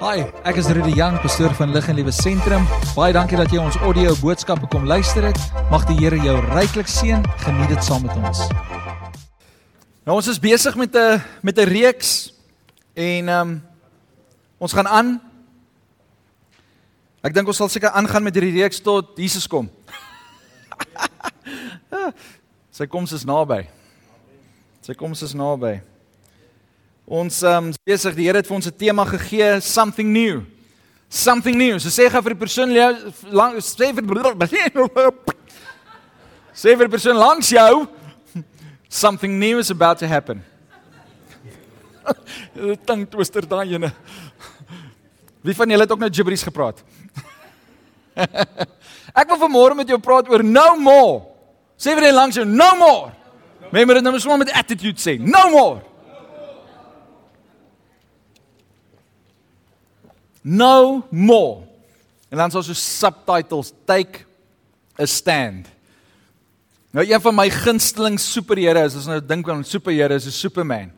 Hi, ek is Rudy Jang, pastoor van Lig en Liewe Sentrum. Baie dankie dat jy ons audio boodskappe kom luister het. Mag die Here jou ryklik seën. Geniet dit saam met ons. Nou ons is besig met 'n met 'n reeks en ehm um, ons gaan aan. Ek dink ons sal seker aangaan met hierdie reeks tot Jesus kom. Sy koms is naby. Sy koms is naby. Ons um, besig die Here het vir ons 'n tema gegee, something new. Something new. So sê gou vir die persoon lang sê vir sê vir die persoon langs jou something new is about to happen. Dink twister daai ene. Wie van julle het ook nou gibberish gepraat? Ek wil vanmôre met jou praat oor no more. Sê vir die langs jou no more. Remember dit nou sommer met attitude sê. No more. No more. En dan so subtitles take a stand. Nou een van my gunsteling superheroes, as nou dink aan superheroes, is Superman.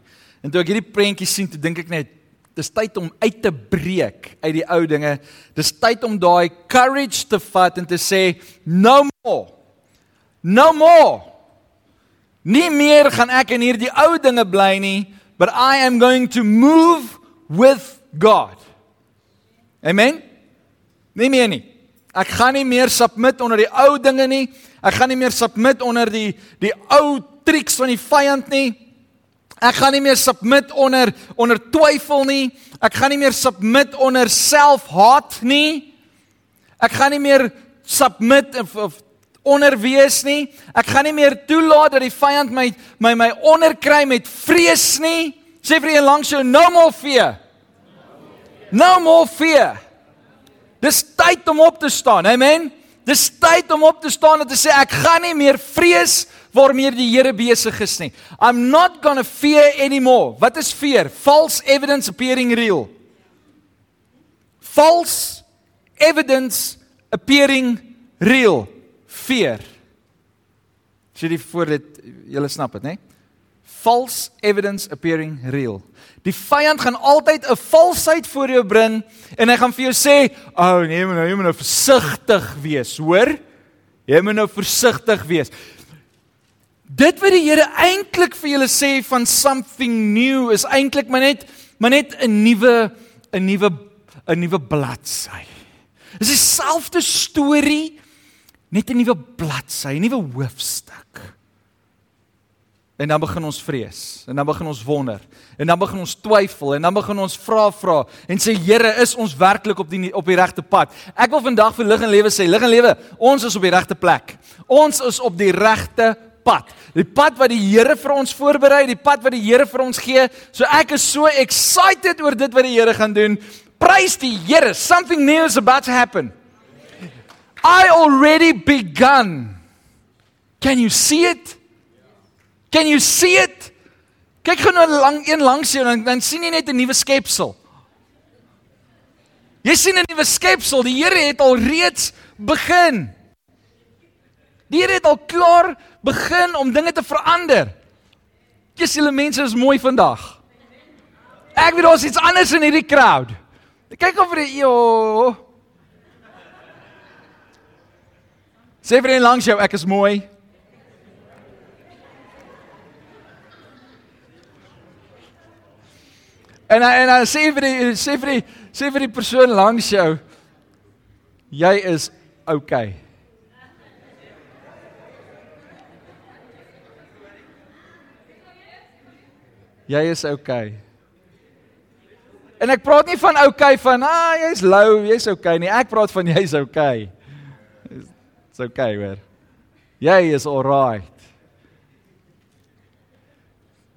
En toe ek hierdie prentjie sien, toe dink ek net dis tyd om uit te breek uit die ou dinge. Dis tyd om daai courage te vat en te sê no more. No more. Nie meer gaan ek in hierdie ou dinge bly nie, but I am going to move with God. Amen. Nie meer nie. Ek gaan nie meer submit onder die ou dinge nie. Ek gaan nie meer submit onder die die ou triks van die vyand nie. Ek gaan nie meer submit onder onder twyfel nie. Ek gaan nie meer submit onder selfhaat nie. Ek gaan nie meer submit of, of onderwees nie. Ek gaan nie meer toelaat dat die vyand my my my onderkry met vrees nie. Sê vir een langs jou no more fear. No more fear. Dis tyd om op te staan. Amen. Dis tyd om op te staan en te sê ek gaan nie meer vrees waarmee die Here besig is nie. I'm not going to fear anymore. Wat is fear? False evidence appearing real. False evidence appearing real. Fear. Sien jy voor dit julle snap dit, né? False evidence appearing real. Die vyand gaan altyd 'n valsheid voor jou bring en hy gaan vir jou sê, "O, oh, nee, nou jy moet nou versigtig wees, hoor? Jy moet nou versigtig wees." Dit wat die Here eintlik vir julle sê van something new is eintlik maar net maar net 'n nuwe 'n nuwe 'n nuwe bladsy. Dis dieselfde storie net 'n nuwe bladsy, 'n nuwe hoofstuk. En dan begin ons vrees. En dan begin ons wonder. En dan begin ons twyfel en dan begin ons vra vra en sê Here, is ons werklik op die op die regte pad? Ek wil vandag vir lig en lewe sê, lig en lewe, ons is op die regte plek. Ons is op die regte pad. Die pad wat die Here vir ons voorberei, die pad wat die Here vir ons gee. So ek is so excited oor dit wat die Here gaan doen. Prys die Here. Something new is about to happen. I already begun. Can you see it? Can you see it? Kyk gou nou lang een langs jou dan dan sien jy net 'n nuwe skepsel. Jy sien 'n nuwe skepsel. Die Here het al reeds begin. Die Here het al klaar begin om dinge te verander. Kies julle mense is mooi vandag. Ek weet daar's iets anders in hierdie crowd. Kyk of vir jou. Sê vir een langs jou ek is mooi. En en dan sê vir die sê vir die sê vir die persoon langs jou jy is okay. Jy is okay. En ek praat nie van okay van ah jy's lou, jy's okay nie. Ek praat van jy's okay. It's okay, hoor. Jy is alright.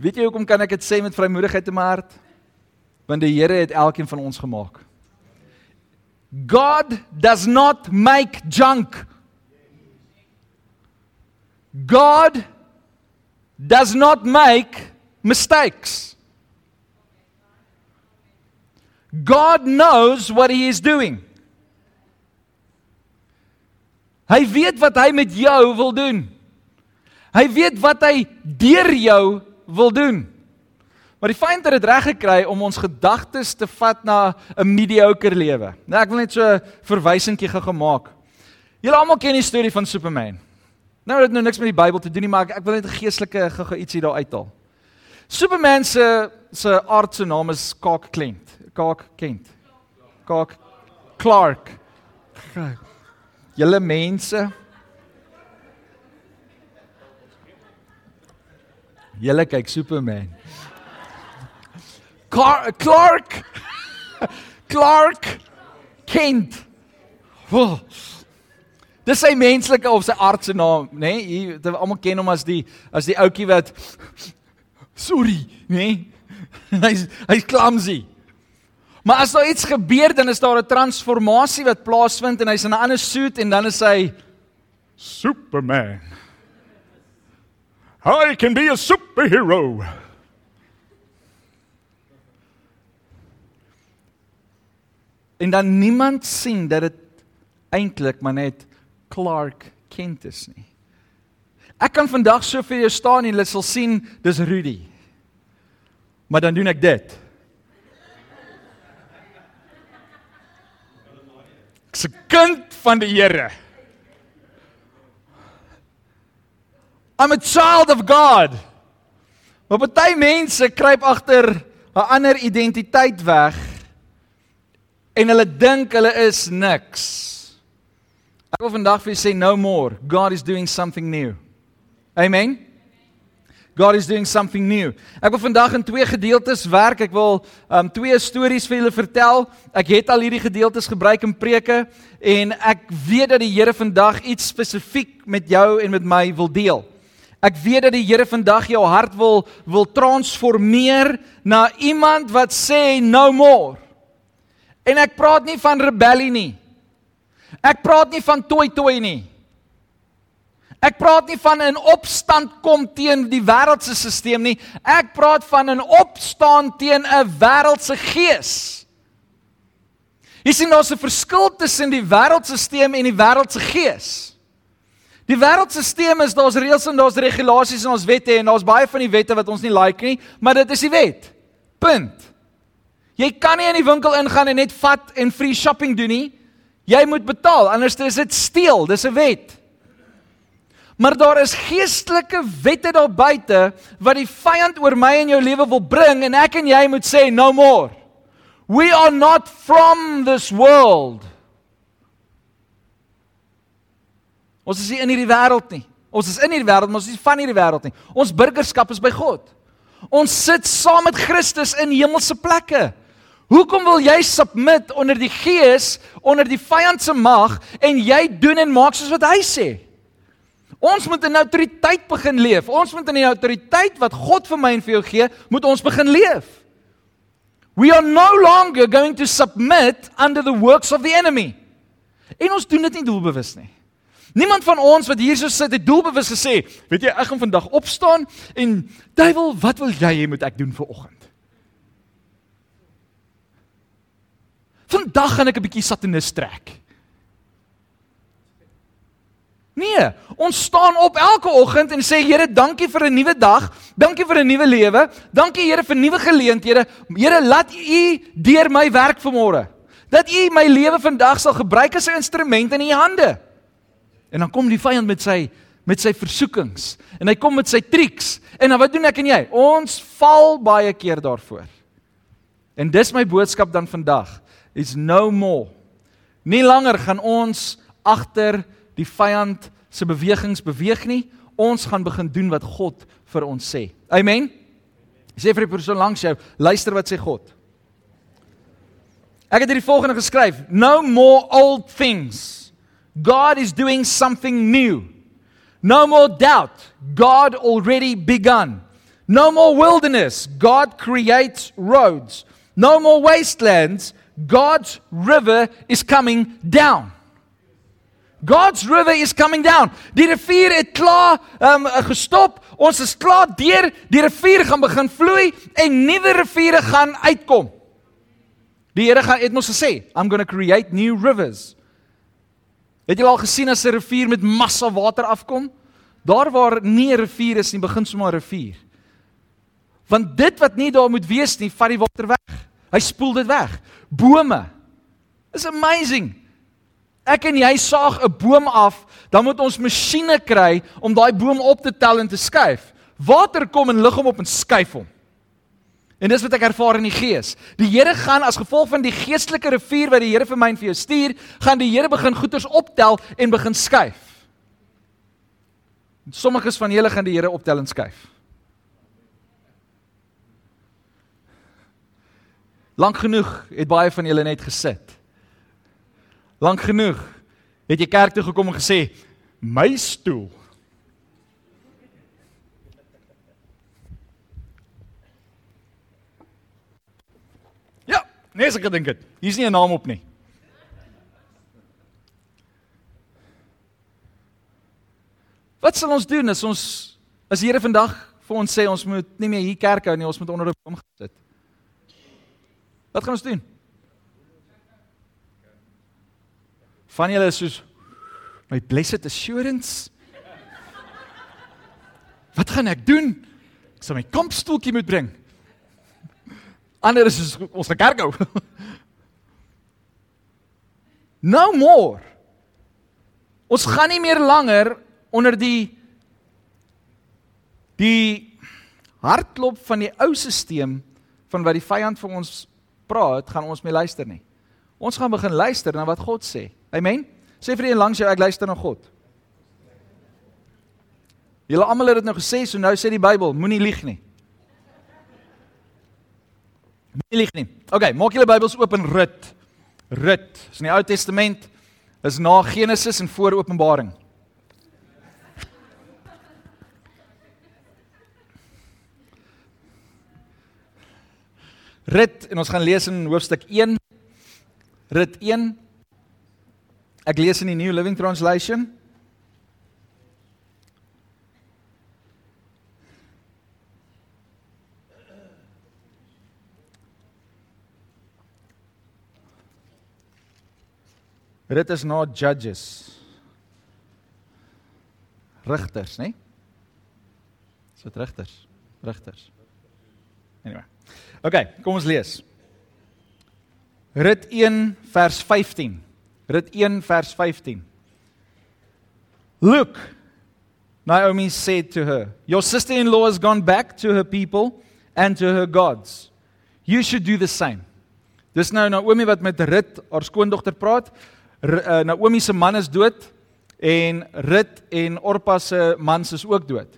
Weet jy hoekom kan ek dit sê met vrymoedigheid in my hart? Want die Here het elkeen van ons gemaak. God does not make junk. God does not make mistakes. God knows what he is doing. Hy weet wat hy met jou wil doen. Hy weet wat hy deur jou wil doen. Maar die vyand het dit reg gekry om ons gedagtes te vat na 'n mediocre lewe. Nou ek wil net so 'n verwysingkie gou gemaak. Julle almal ken die storie van Superman. Nou dit nou niks met die Bybel te doen nie, maar ek, ek wil net 'n geestelike gou ietsie daar uithaal. Superman se se aardse naam is Clark Kent. Clark Kent. Clark Clark. Julle mense Julle kyk Superman. Car Clark Clark Kent. Oh. Dis sy menslike of sy aardse naam, nê? Nee? Jy almal ken hom as die as die ouetjie wat sorry, nê? Nee? Hy's hy's clumsy. Maar as daar iets gebeur, dan is daar 'n transformasie wat plaasvind en hy's in 'n ander suit en dan is hy Superman. I can be a superhero. En dan niemand sien dat dit eintlik maar net Clark Kent is nie. Ek kan vandag so vir jou staan en jy sal sien dis Rudy. Maar dan doen ek dit. Ek's 'n kind van die Here. I'm a child of God. Maar baie mense kruip agter 'n ander identiteit weg en hulle dink hulle is niks. Ek wil vandag vir julle sê no more. God is doing something new. Amen. God is doing something new. Ek wil vandag in twee gedeeltes werk. Ek wil um twee stories vir julle vertel. Ek het al hierdie gedeeltes gebruik in preke en ek weet dat die Here vandag iets spesifiek met jou en met my wil deel. Ek weet dat die Here vandag jou hart wil wil transformeer na iemand wat sê no more. En ek praat nie van rebellie nie. Ek praat nie van toi toi nie. Ek praat nie van 'n opstand kom teen die wêreldse stelsel nie. Ek praat van 'n opstaan teen 'n wêreldse gees. Jy sien daar's 'n verskil tussen die wêreldse stelsel en die wêreldse gees. Die wêreldstelsel is daar's reëls en daar's regulasies en ons wette en daar's baie van die wette wat ons nie like nie, maar dit is die wet. Punt. Jy kan nie in die winkel ingaan en net vat en free shopping doen nie. Jy moet betaal, anders is dit steel, dis 'n wet. Maar daar is geestelike wette daar buite wat die vyand oor my en jou lewe wil bring en ek en jy moet sê no more. We are not from this world. Ons is nie in hierdie wêreld nie. Ons is in hierdie wêreld, maar ons is nie van hierdie wêreld nie. Ons burgerskap is by God. Ons sit saam met Christus in hemelse plekke. Hoekom wil jy submit onder die gees, onder die vyand se mag en jy doen en maak soos wat hy sê? Ons moet in autoriteit begin leef. Ons moet in die autoriteit wat God vir my en vir jou gee, moet ons begin leef. We are no longer going to submit under the works of the enemy. En ons doen dit nie doelbewus nie. Niemand van ons wat hier so sit het doelbewus gesê, weet jy, ek gaan vandag opstaan en duiwel, wat wil jy hê moet ek doen vir oggend? Vandag gaan ek 'n bietjie satanis trek. Nee, ons staan op elke oggend en sê Here, dankie vir 'n nuwe dag, dankie vir 'n nuwe lewe, dankie Here vir nuwe geleenthede. Here, laat U deur my werk vanmôre. Dat U my lewe vandag sal gebruik as 'n instrument in U hande. En dan kom die vyand met sy met sy versoekings en hy kom met sy triks. En dan wat doen ek en jy? Ons val baie keer daarvoor. En dis my boodskap dan vandag. Is no more. Nie langer gaan ons agter die vyand se bewegings beweeg nie. Ons gaan begin doen wat God vir ons sê. Amen. Sê vir die persoon langs jou, luister wat sê God. Ek het hierdie volgende geskryf: No more old things. God is doing something new. No more doubt. God already begun. No more wilderness. God creates roads. No more wastelands. God's river is coming down. God's river is coming down. Die rivier het klaar um gestop. Ons is klaar deur. Die rivier gaan begin vloei en nuwe riviere gaan uitkom. Die Here gaan het ons gesê, I'm going to create new rivers. Het jy al gesien as 'n rivier met massa water afkom? Daar waar nie 'n rivier is nie, begin sommer 'n rivier. Want dit wat nie daar moet wees nie, vat die water weg. Hy spoel dit weg. Bome. Is amazing. Ek en jy saag 'n boom af, dan moet ons masjiene kry om daai boom op te tel en te skuif. Water kom en lig hom op en skuif hom. En dis wat ek ervaar in die gees. Die Here gaan as gevolg van die geestelike rivier wat die Here vir my en vir jou stuur, gaan die Here begin goeders optel en begin skuif. Sommiges van julle gaan die Here optel en skuif. Lank genoeg het baie van julle net gesit. Lank genoeg het jy kerk toe gekom en gesê my stoel. Ja, nee, ek gedink dit. Hier's nie 'n naam op nie. Wat sal ons doen as ons as die Here vandag vir ons sê ons moet nie meer hier kerk hou nie, ons moet onder 'n boom gaan sit? Wat gaan ons doen? Van julle is soos my blessed assurance. Wat gaan ek doen? Ek sal my kampstoeltjie moet bring. Ander is soos ons gaan kerk hou. No more. Ons gaan nie meer langer onder die die hartklop van die ou stelsel van wat die vyand vir ons praat, gaan ons mee luister nie. Ons gaan begin luister na wat God sê. Amen. Sê vir een langs jou ek luister na God. Julle almal het dit nou gesê, so nou sê die Bybel, moenie lieg nie. Moenie lieg nie. OK, maak julle Bybels oop in Rut. Rut, is in die Ou Testament, is na Genesis en voor Openbaring. Rit en ons gaan lees in hoofstuk 1. Rit 1. Ek lees in die New Living Translation. Rit is na judges. Rigters, né? Nee? Dit rigters? Rigters. Anyway. OK, kom ons lees. Rit 1 vers 15. Rit 1 vers 15. Look, Naomi said to her, Your sister in law has gone back to her people and to her gods. You should do the same. Dis nou Naomi wat met Rit, haar skoondogter praat. R uh, Naomi se man is dood en Rit en Orpa se mans is ook dood.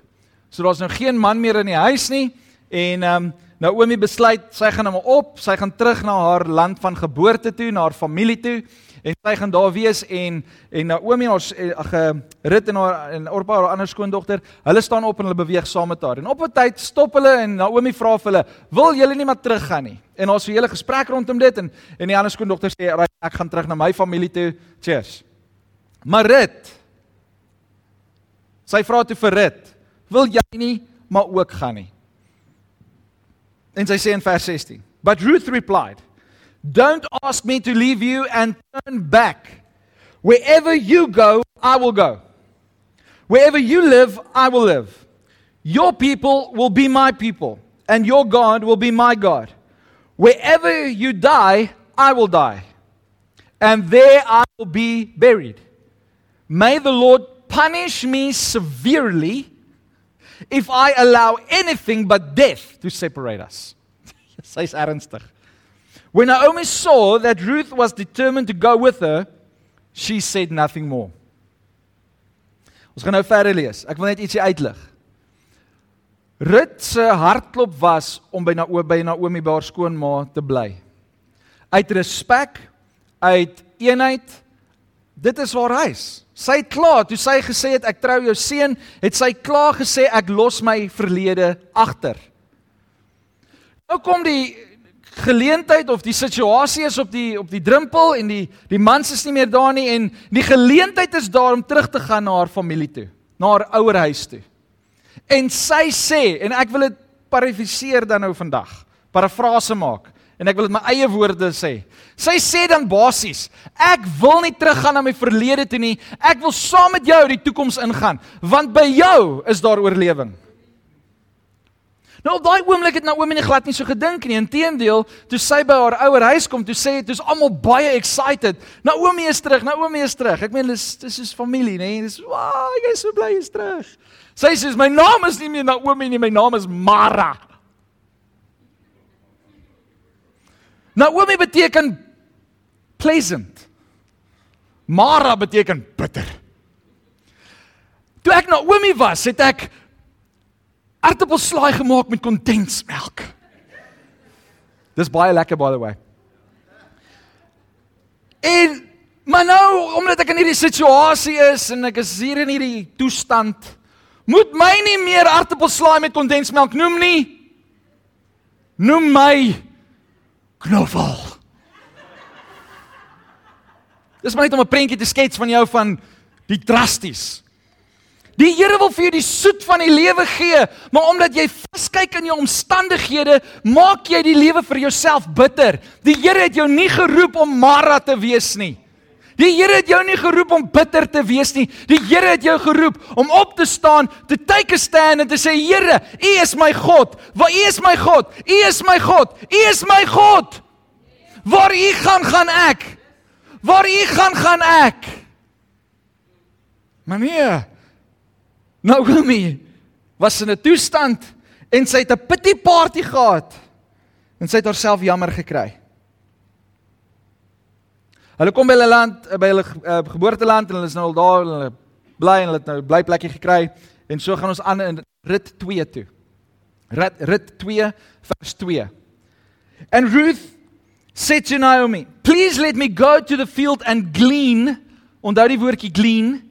So daar's nou geen man meer in die huis nie en ehm um, Naomi besluit sy gaan hom op, sy gaan terug na haar land van geboorte toe, na haar familie toe en sy gaan daar wees en en Naomi en haar eh, ag eh, Rut en haar en Orpa haar ander skoondogter, hulle staan op en hulle beweeg saam met haar. En op 'n tyd stop hulle en Naomi vra vir hulle, "Wil julle nie maar teruggaan nie?" En ons het 'n hele gesprek rondom dit en en die ander skoondogter sê, "Right, ek gaan terug na my familie toe. Cheers." Maar Rut sy vra toe vir Rut, "Wil jy nie maar ook gaan nie?" En sy sê in vers 16, "But Ruth replied, Don't ask me to leave you and turn back. Wherever you go, I will go. Wherever you live, I will live. Your people will be my people, and your God will be my God. Wherever you die, I will die, and there I will be buried. May the Lord punish me severely if I allow anything but death to separate us. Sy's ernstig. When Naomi saw that Ruth was determined to go with her, she said nothing more. Ons gaan nou verder lees. Ek wil net ietsie uitlig. Ruth se hartklop was om by Naomi by Naomi by haar skoonma te bly. Uit respek, uit eenheid. Dit is waar hy is. Sy het klaar, toe sy gesê het ek trou jou seun, het sy klaar gesê ek los my verlede agter. Nou kom die geleentheid of die situasie is op die op die drempel en die die mans is nie meer daar nie en die geleentheid is daar om terug te gaan na haar familie toe, na haar ouer huis toe. En sy sê en ek wil dit parafraseer dan nou vandag, parafrase maak en ek wil dit my eie woorde sê. Sy sê dan basies, ek wil nie teruggaan na my verlede toe nie. Ek wil saam met jou die toekoms ingaan, want by jou is daar oorlewing. Nou op daai oomblik het Naomi nie glad nie so gedink nie. Inteendeel, toe sy by haar ouer huis kom, toe sê dit is almal baie excited. Naomi is terug, Naomi is terug. Ek meen dis dis is familie, nê? Dis wow, ek is so bly jy's terug. Sy sê my naam is nie meer Naomi nie, my naam is Mara. Naomi beteken pleasant. Mara beteken bitter. Toe ek Naomi was, het ek aartappelslaai gemaak met kondensmelk. Dis baie lekker by the way. En maar nou omdat ek in hierdie situasie is en ek is hier in hierdie toestand, moet my nie meer aartappelslaai met kondensmelk noem nie. Noem my knoffel. Dis maar net om 'n prentjie te skets van jou van die drasties. Die Here wil vir jou die soet van die lewe gee, maar omdat jy vaskyk in jou omstandighede, maak jy die lewe vir jouself bitter. Die Here het jou nie geroep om Mara te wees nie. Die Here het jou nie geroep om bitter te wees nie. Die Here het jou geroep om op te staan, te take a stand en te sê Here, U is my God. Waar U is my God. U is my God. U is my God. Waar U gaan, gaan ek. Waar U gaan, gaan ek. Maar nee, Naomi was in 'n toestand en sy het 'n pity party gehad en sy het haarself jammer gekry. Hulle kom by hulle land by hulle uh, geboorteland en hulle is nou al daar en hulle bly en hulle het nou 'n blyplekkie gekry en so gaan ons aan in rit 2 toe. Rit rit 2 vers 2. And Ruth said to Naomi, "Please let me go to the field and glean." Onthou die woordjie glean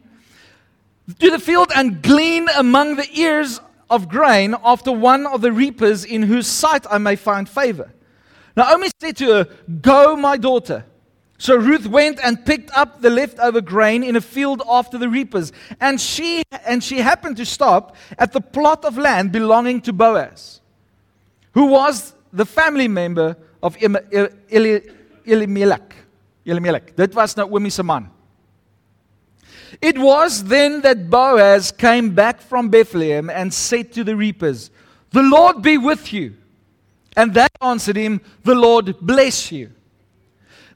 to the field and glean among the ears of grain after one of the reapers in whose sight I may find favor. Naomi said to her, Go, my daughter. So Ruth went and picked up the leftover grain in a field after the reapers, and she and she happened to stop at the plot of land belonging to Boaz, who was the family member of Elimelech. Dit was Naomi se. It was then that Boaz came back from Bethlehem and said to the reapers, The Lord be with you. And they answered him, The Lord bless you.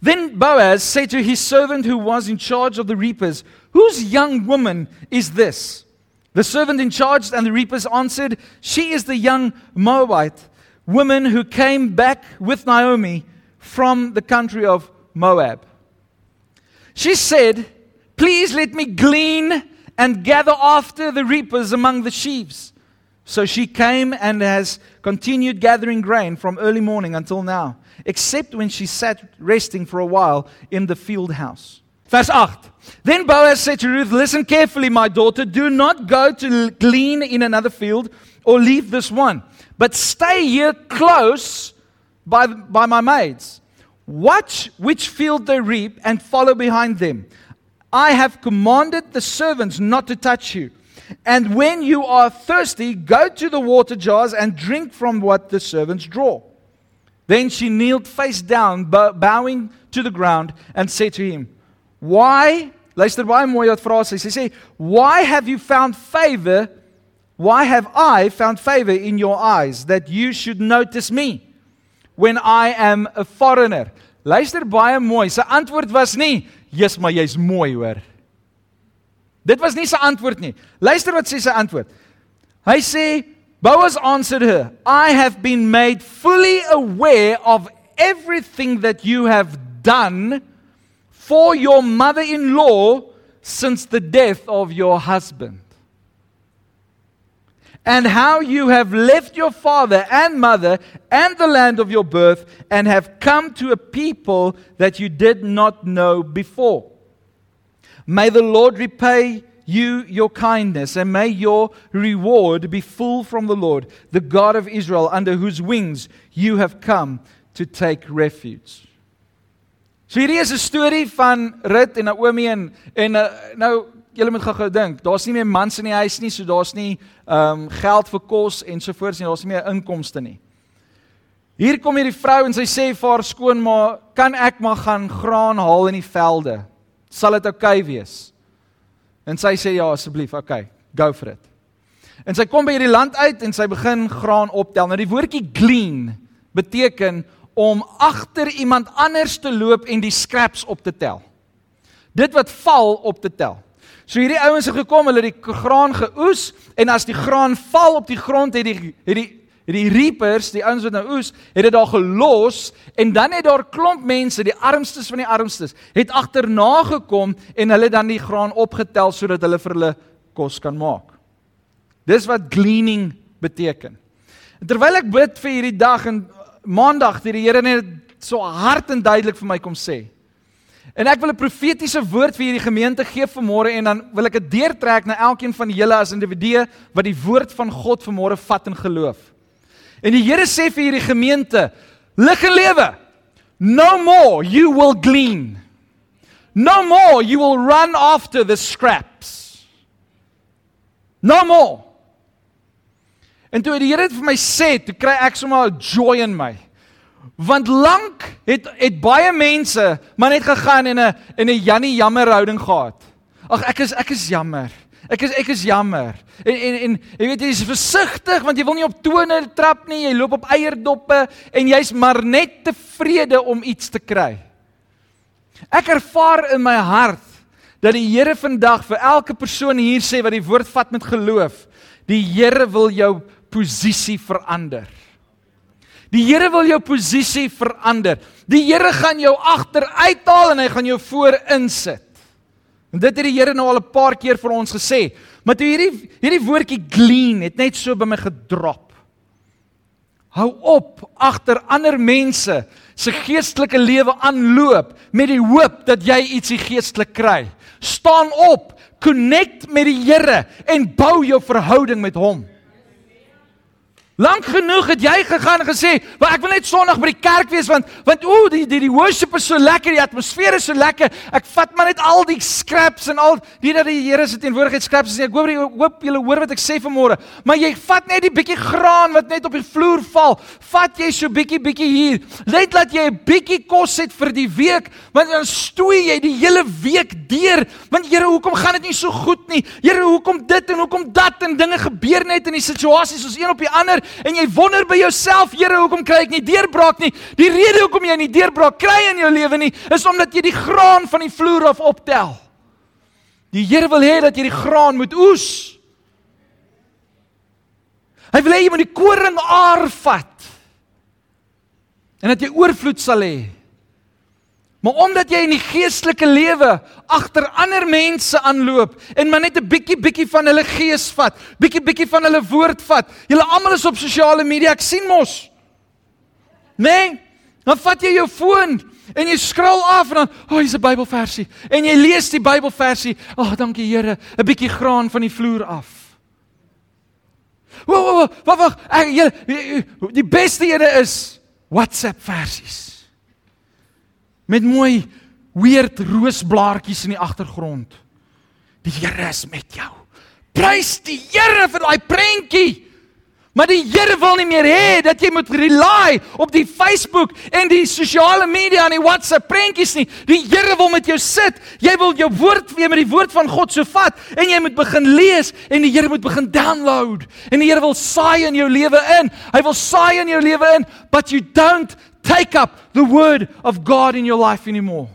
Then Boaz said to his servant who was in charge of the reapers, Whose young woman is this? The servant in charge and the reapers answered, She is the young Moabite woman who came back with Naomi from the country of Moab. She said, Please let me glean and gather after the reapers among the sheaves. So she came and has continued gathering grain from early morning until now, except when she sat resting for a while in the field house. Verse 8. Then Boaz said to Ruth, Listen carefully, my daughter. Do not go to glean in another field or leave this one, but stay here close by, by my maids. Watch which field they reap and follow behind them. I have commanded the servants not to touch you. And when you are thirsty, go to the water jars and drink from what the servants draw. Then she kneeled face down, bowing to the ground, and said to him, Why, luister baie mooi wat vra sy. Sy sê, "Why have you found favor? Why have I found favor in your eyes that you should notice me when I am a foreigner?" Luister baie mooi. Sy antwoord was nie, "Jesus, maar jy's mooi, hoor." Dit was nie sy antwoord nie. Luister wat sê sy antwoord. Hy sê, Boaz answered her, "I have been made fully aware of everything that you have done for your mother-in-law since the death of your husband." and how you have left your father and mother and the land of your birth and have come to a people that you did not know before. May the Lord repay you your kindness, and may your reward be full from the Lord, the God of Israel, under whose wings you have come to take refuge. So hierdie is 'n storie van Rut en Naomi en en uh, nou julle moet gou-gou dink, daar's nie meer mans in die huis nie, so daar's nie ehm um, geld vir kos en so voort nie, daar's nie meer inkomste nie. Hier kom hierdie vrou en sy sê vir haar skoonma, "Kan ek maar gaan graan haal in die velde? Sal dit oukei okay wees?" En sy sê, "Ja, asseblief, okay, go for it." En sy kom by hierdie land uit en sy begin graan optel. Nou die woordjie glean beteken om agter iemand anders te loop en die scraps op te tel. Dit wat val op te tel. So hierdie ouens het gekom, hulle het die graan geoes en as die graan val op die grond het die het die die reapers, die ouens wat nou oes, het dit daar gelos en dan het daar klomp mense, die armstes van die armstes, het agterna gekom en hulle dan die graan opgetel sodat hulle vir hulle kos kan maak. Dis wat gleaning beteken. En terwyl ek bid vir hierdie dag en maandag het die Here net so hard en duidelik vir my kom sê. En ek wil 'n profetiese woord vir hierdie gemeente gee vanmôre en dan wil ek dit deurtrek na elkeen van julle as individue wat die woord van God vanmôre vat in geloof. En die Here sê vir hierdie gemeente, lig en lewe. No more you will glean. No more you will run after the scraps. No more. En toe die Here dit vir my sê, toe kry ek sommer 'n joy in my. Want lank het het baie mense maar net gegaan en 'n en 'n Jannie jammer houding gehad. Ag ek is ek is jammer. Ek is ek is jammer. En en en jy weet jy is versigtig want jy wil nie op tone trap nie. Jy loop op eierdoppe en jy's maar net tevrede om iets te kry. Ek ervaar in my hart dat die Here vandag vir elke persoon hier sê wat die woord vat met geloof, die Here wil jou posisie verander. Die Here wil jou posisie verander. Die Here gaan jou agteruithaal en hy gaan jou voor insit. En dit het die Here nou al 'n paar keer vir ons gesê. Maar toe hierdie hierdie woordjie glean het net so by my gedrop. Hou op agter ander mense se geestelike lewe aanloop met die hoop dat jy ietsie geestelik kry. Staan op, connect met die Here en bou jou verhouding met hom. Lank genoeg het jy gegaan en gesê, "Maar ek wil net Sondag by die kerk wees want want o, die die die worship is so lekker, die atmosfeer is so lekker. Ek vat maar net al die scraps en al die dat die Here se teenwoordigheid scraps is. Ek hoop jy hoop julle hoor wat ek sê vanmôre. Maar jy vat net die bietjie graan wat net op die vloer val. Vat jy so bietjie bietjie hier. Net laat jy 'n bietjie kos het vir die week, want dan stoei jy die hele week deur. Want Here, hoekom gaan dit nie so goed nie? Here, hoekom dit en hoekom dat en dinge gebeur net in die situasies soos een op die ander? En jy wonder by jouself, Here, hoekom kry ek nie deurbraak nie? Die rede hoekom jy nie deurbraak kry in jou lewe nie, is omdat jy die graan van die vloer af optel. Die Here wil hê dat jy die graan moet oes. Hy wil hê jy moet die koring aar vat. En dat jy oorvloed sal hê. Maar omdat jy in die geestelike lewe agter ander mense aanloop en maar net 'n bietjie bietjie van hulle gees vat, bietjie bietjie van hulle woord vat. Julle almal is op sosiale media, ek sien mos. Nee, dan vat jy jou foon en jy skrol af en dan, "O, oh, hier's 'n Bybelversie." En jy lees die Bybelversie. "Ag, oh, dankie Here, 'n bietjie graan van die vloer af." Wag, wag, wag, wag. Ek julle die beste ene is WhatsApp versies met mooi weird roosblaartjies in die agtergrond. Die Here is met jou. Prys die Here vir daai prentjie. Maar die Here wil nie meer hê dat jy moet rely op die Facebook en die sosiale media en die WhatsApp prentjies nie. Die Here wil met jou sit. Jy wil jou woord weer met die woord van God so vat en jy moet begin lees en die Here moet begin download. En die Here wil saai in jou lewe in. Hy wil saai in jou lewe in, but you don't take up the word of God in your life anymore.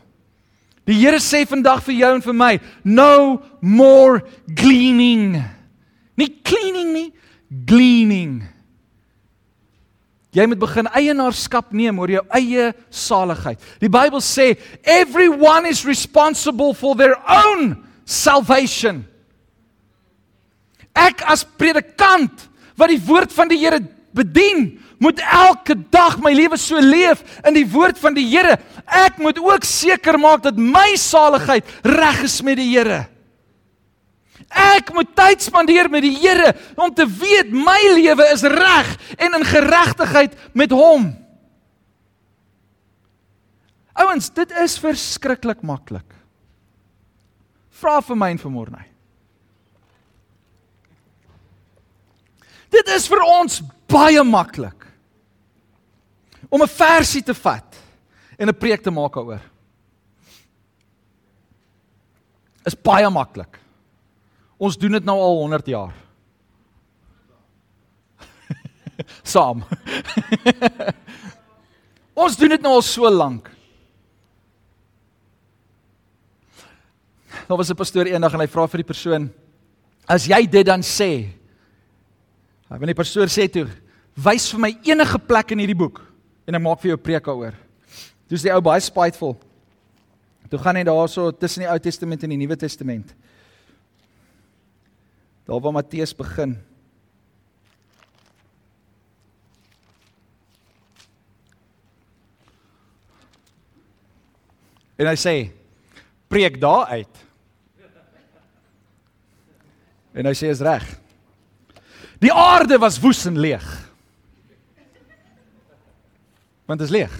Die Here sê vandag vir jou en vir my, no more gleaning. Nie cleaning nie, gleaning. Jy moet begin eienaarskap neem oor jou eie saligheid. Die Bybel sê everyone is responsible for their own salvation. Ek as predikant wat die woord van die Here bedien, moet elke dag my lewe so leef in die woord van die Here. Ek moet ook seker maak dat my saligheid reg is met die Here. Ek moet tyd spandeer met die Here om te weet my lewe is reg en in geregtigheid met hom. Ouens, dit is verskriklik maklik. Vra vir my en vir môre. Dit is vir ons baie maklik om 'n versie te vat en 'n preek te maak daaroor. Is baie maklik. Ons doen dit nou al 100 jaar. saam. ons doen dit nou al so lank. Daar was 'n pastoor eendag en hy vra vir die persoon: "As jy dit dan sê, hy wil die pastoor sê toe, wys vir my enige plek in hierdie boek en ek maak vir jou preek daaroor." Dis die ou baie spiteful. Toe gaan hy daarso tussen die Ou Testament en die Nuwe Testament. Daar waar Matteus begin. En hy sê preek daar uit. En hy sê is reg. Die aarde was woes en leeg. Want dit is leeg.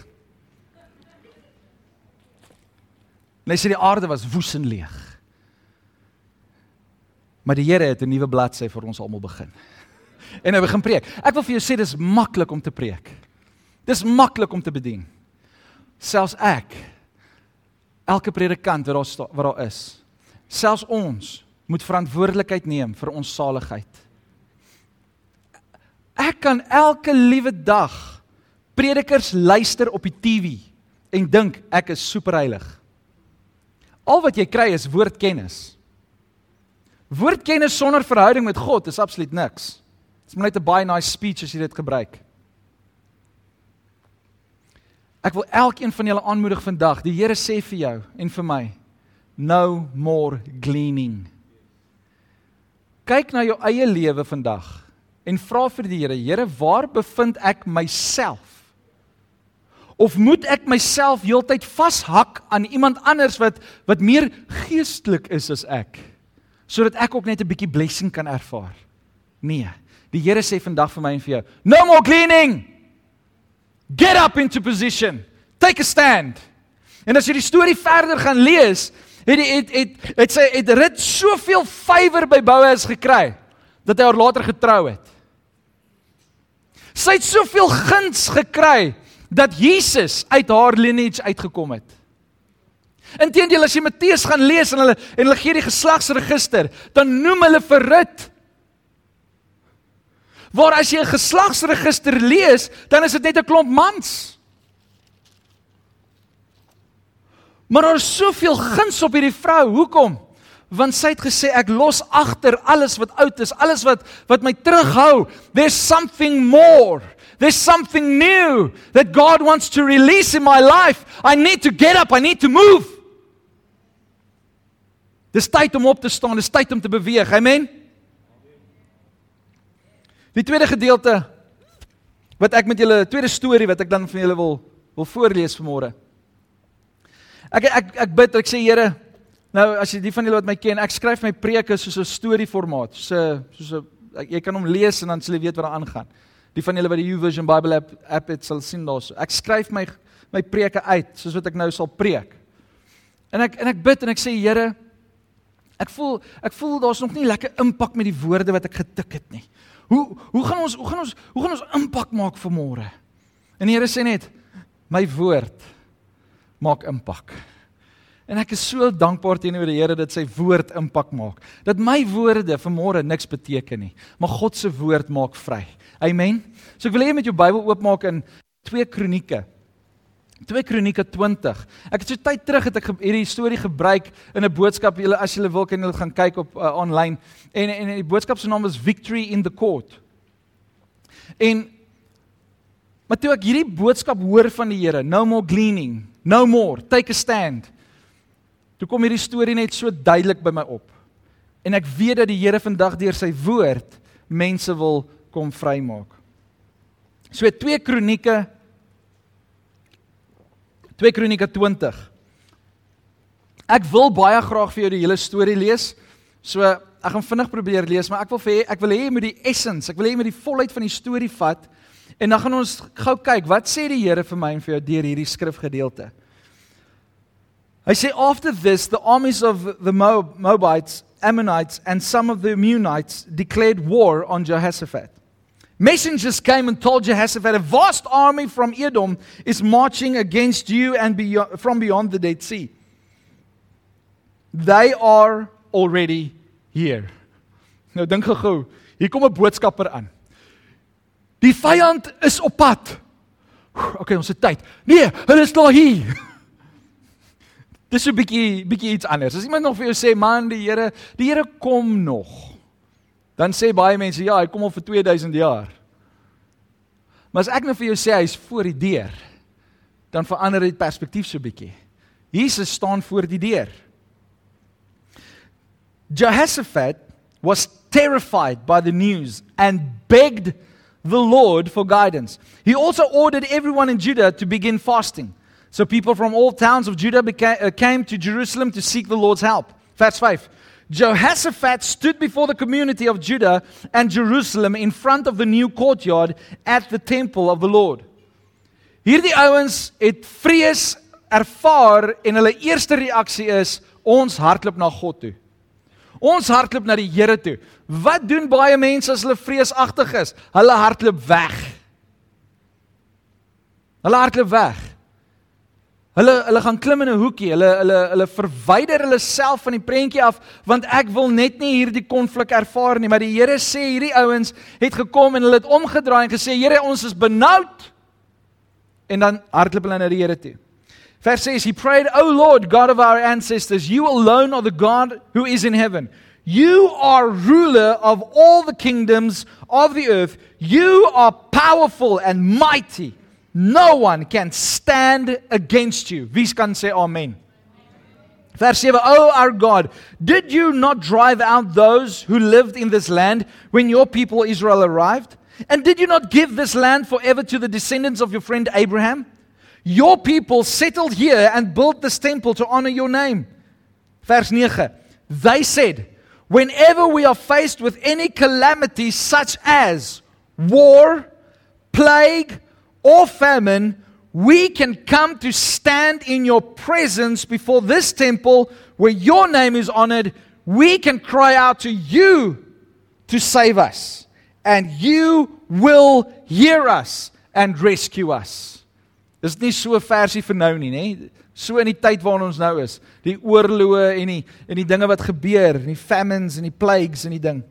En hy sê die aarde was woes en leeg. Maar die Here het 'n nuwe bladsy vir ons almal begin. En hy begin preek. Ek wil vir jou sê dis maklik om te preek. Dis maklik om te bedien. Selfs ek elke predikant wat daar wat daar is, selfs ons moet verantwoordelikheid neem vir ons saligheid. Ek kan elke liewe dag predikers luister op die TV en dink ek is superheilig. Al wat jy kry is woordkennis. Woordkennis sonder verhouding met God is absoluut niks. Dit is net 'n baie nice speech as jy dit gebruik. Ek wil elkeen van julle aanmoedig vandag. Die Here sê vir jou en vir my, no more gleaning. Kyk na jou eie lewe vandag en vra vir die Here, Here, waar bevind ek myself? Of moet ek myself heeltyd vashak aan iemand anders wat wat meer geestelik is as ek? Sodat ek ook net 'n bietjie blessing kan ervaar. Nee. Die Here sê vandag vir my en vir jou, no more cleaning. Get up into position. Take a stand. En as jy die storie verder gaan lees, het die, het het het sy het rit soveel vywer by Boas gekry dat hy haar later getrou het. Sy het soveel guns gekry dat Jesus uit haar lineage uitgekom het. Inteendeel as jy Matteus gaan lees en hulle en hulle gee die geslagsregister, dan noem hulle vir Rut. Waar as jy 'n geslagsregister lees, dan is dit net 'n klomp mans. Maar daar is soveel guns op hierdie vrou. Hoekom? Want sy het gesê ek los agter alles wat oud is, alles wat wat my terughou. There's something more. There's something new that God wants to release in my life. I need to get up. I need to move. Dis tyd om op te staan, dis tyd om te beweeg. Amen. Die tweede gedeelte wat ek met julle tweede storie wat ek dan vir julle wil wil voorlees vanmôre. Ek ek ek bid, ek sê Here, nou as jy die van julle wat my ken, ek skryf my preke soos 'n storieformaat, soos 'n soos 'n jy kan hom lees en dan sal jy weet wat daar aangaan. Die van julle wat die YouVersion Bible app app het sal sien daarso. Ek skryf my my preke uit soos wat ek nou sal preek. En ek en ek bid en ek sê Here, ek voel ek voel daar's nog nie lekker impak met die woorde wat ek getik het nie. Hoe hoe gaan ons hoe gaan ons hoe gaan ons impak maak vir môre? En die Here sê net my woord maak impak. En ek is so dankbaar teenoor die Here dat sy woord impak maak. Dat my woorde vir môre niks beteken nie, maar God se woord maak vry. Amen. So ek wil hê jy moet jou Bybel oopmaak in 2 Kronieke. 2 Kronieke 20. Ek het so tyd terug het ek hierdie storie gebruik in 'n boodskap. Julle as julle wil kan julle gaan kyk op uh, online. En en die boodskap se naam is Victory in the Court. En maar toe ek hierdie boodskap hoor van die Here, no more gleaning, no more, take a stand. Toe kom hierdie storie net so duidelik by my op. En ek weet dat die Here vandag deur sy woord mense wil kom vrymaak. So 2 Kronieke 2 Kronieke 20. Ek wil baie graag vir jou die hele storie lees. So ek gaan vinnig probeer lees, maar ek wil vir ek wil hê jy moet die essence, ek wil hê jy moet die volheid van die storie vat en dan gaan ons gou kyk wat sê die Here vir my en vir jou deur hierdie skrifgedeelte. Hy sê after this the armies of the Moab, Moabites, Ammonites and some of the Ammonites declared war on Jehoshaphat. Messengers came and told Jehoshaphat a vast army from Edom is marching against you and beyond, from beyond the Dead Sea. They are already here. Nou dink gou, hier kom 'n boodskapper aan. Die vyand is op pad. Okay, ons het tyd. Nee, hulle is daar hier. Dis so 'n bietjie bietjie iets anders. As iemand nog vir jou sê, "Man, die Here, die Here kom nog." Dan sê baie mense, "Ja, hy kom al vir 2000 jaar." Maar as ek nou vir jou sê hy's voor die deur, dan verander dit perspektief so 'n bietjie. Jesus staan voor die deur. Jehoshaphat was terrified by the news and begged the Lord for guidance. He also ordered everyone in Judah to begin fasting. So people from all towns of Judah became, uh, came to Jerusalem to seek the Lord's help. Verse 5. Jehoshaphat stood before the community of Judah and Jerusalem in front of the new courtyard at the temple of the Lord. Hierdie ouens het vrees ervaar en hulle eerste reaksie is ons hardloop na God toe. Ons hardloop na die Here toe. Wat doen baie mense as hulle vreesagtig is? Hulle hardloop weg. Hulle hardloop weg. Hulle hulle gaan klim in 'n hoekie. Hulle hulle hulle verwyder hulle self van die prentjie af want ek wil net nie hierdie konflik ervaar nie, maar die Here sê hierdie ouens het gekom en hulle het omgedraai en gesê Here, ons is benoud. En dan hardloop hulle na die Here toe. Verse says, He prayed, O Lord, God of our ancestors, you alone are the God who is in heaven. You are ruler of all the kingdoms of the earth. You are powerful and mighty. No one can stand against you. Wie kan sê amen? Verse 7 O our God, did you not drive out those who lived in this land when your people Israel arrived? And did you not give this land forever to the descendants of your friend Abraham? Your people settled here and built this temple to honor your name. Verse 9. They said, Whenever we are faced with any calamity such as war, plague, or famine, we can come to stand in your presence before this temple where your name is honored. We can cry out to you to save us, and you will hear us and rescue us. Dis nie so 'n versie vir nou nie, nê? So in die tyd waarin ons nou is. Die oorloë en die en die dinge wat gebeur, en die famines en die plagues en die ding.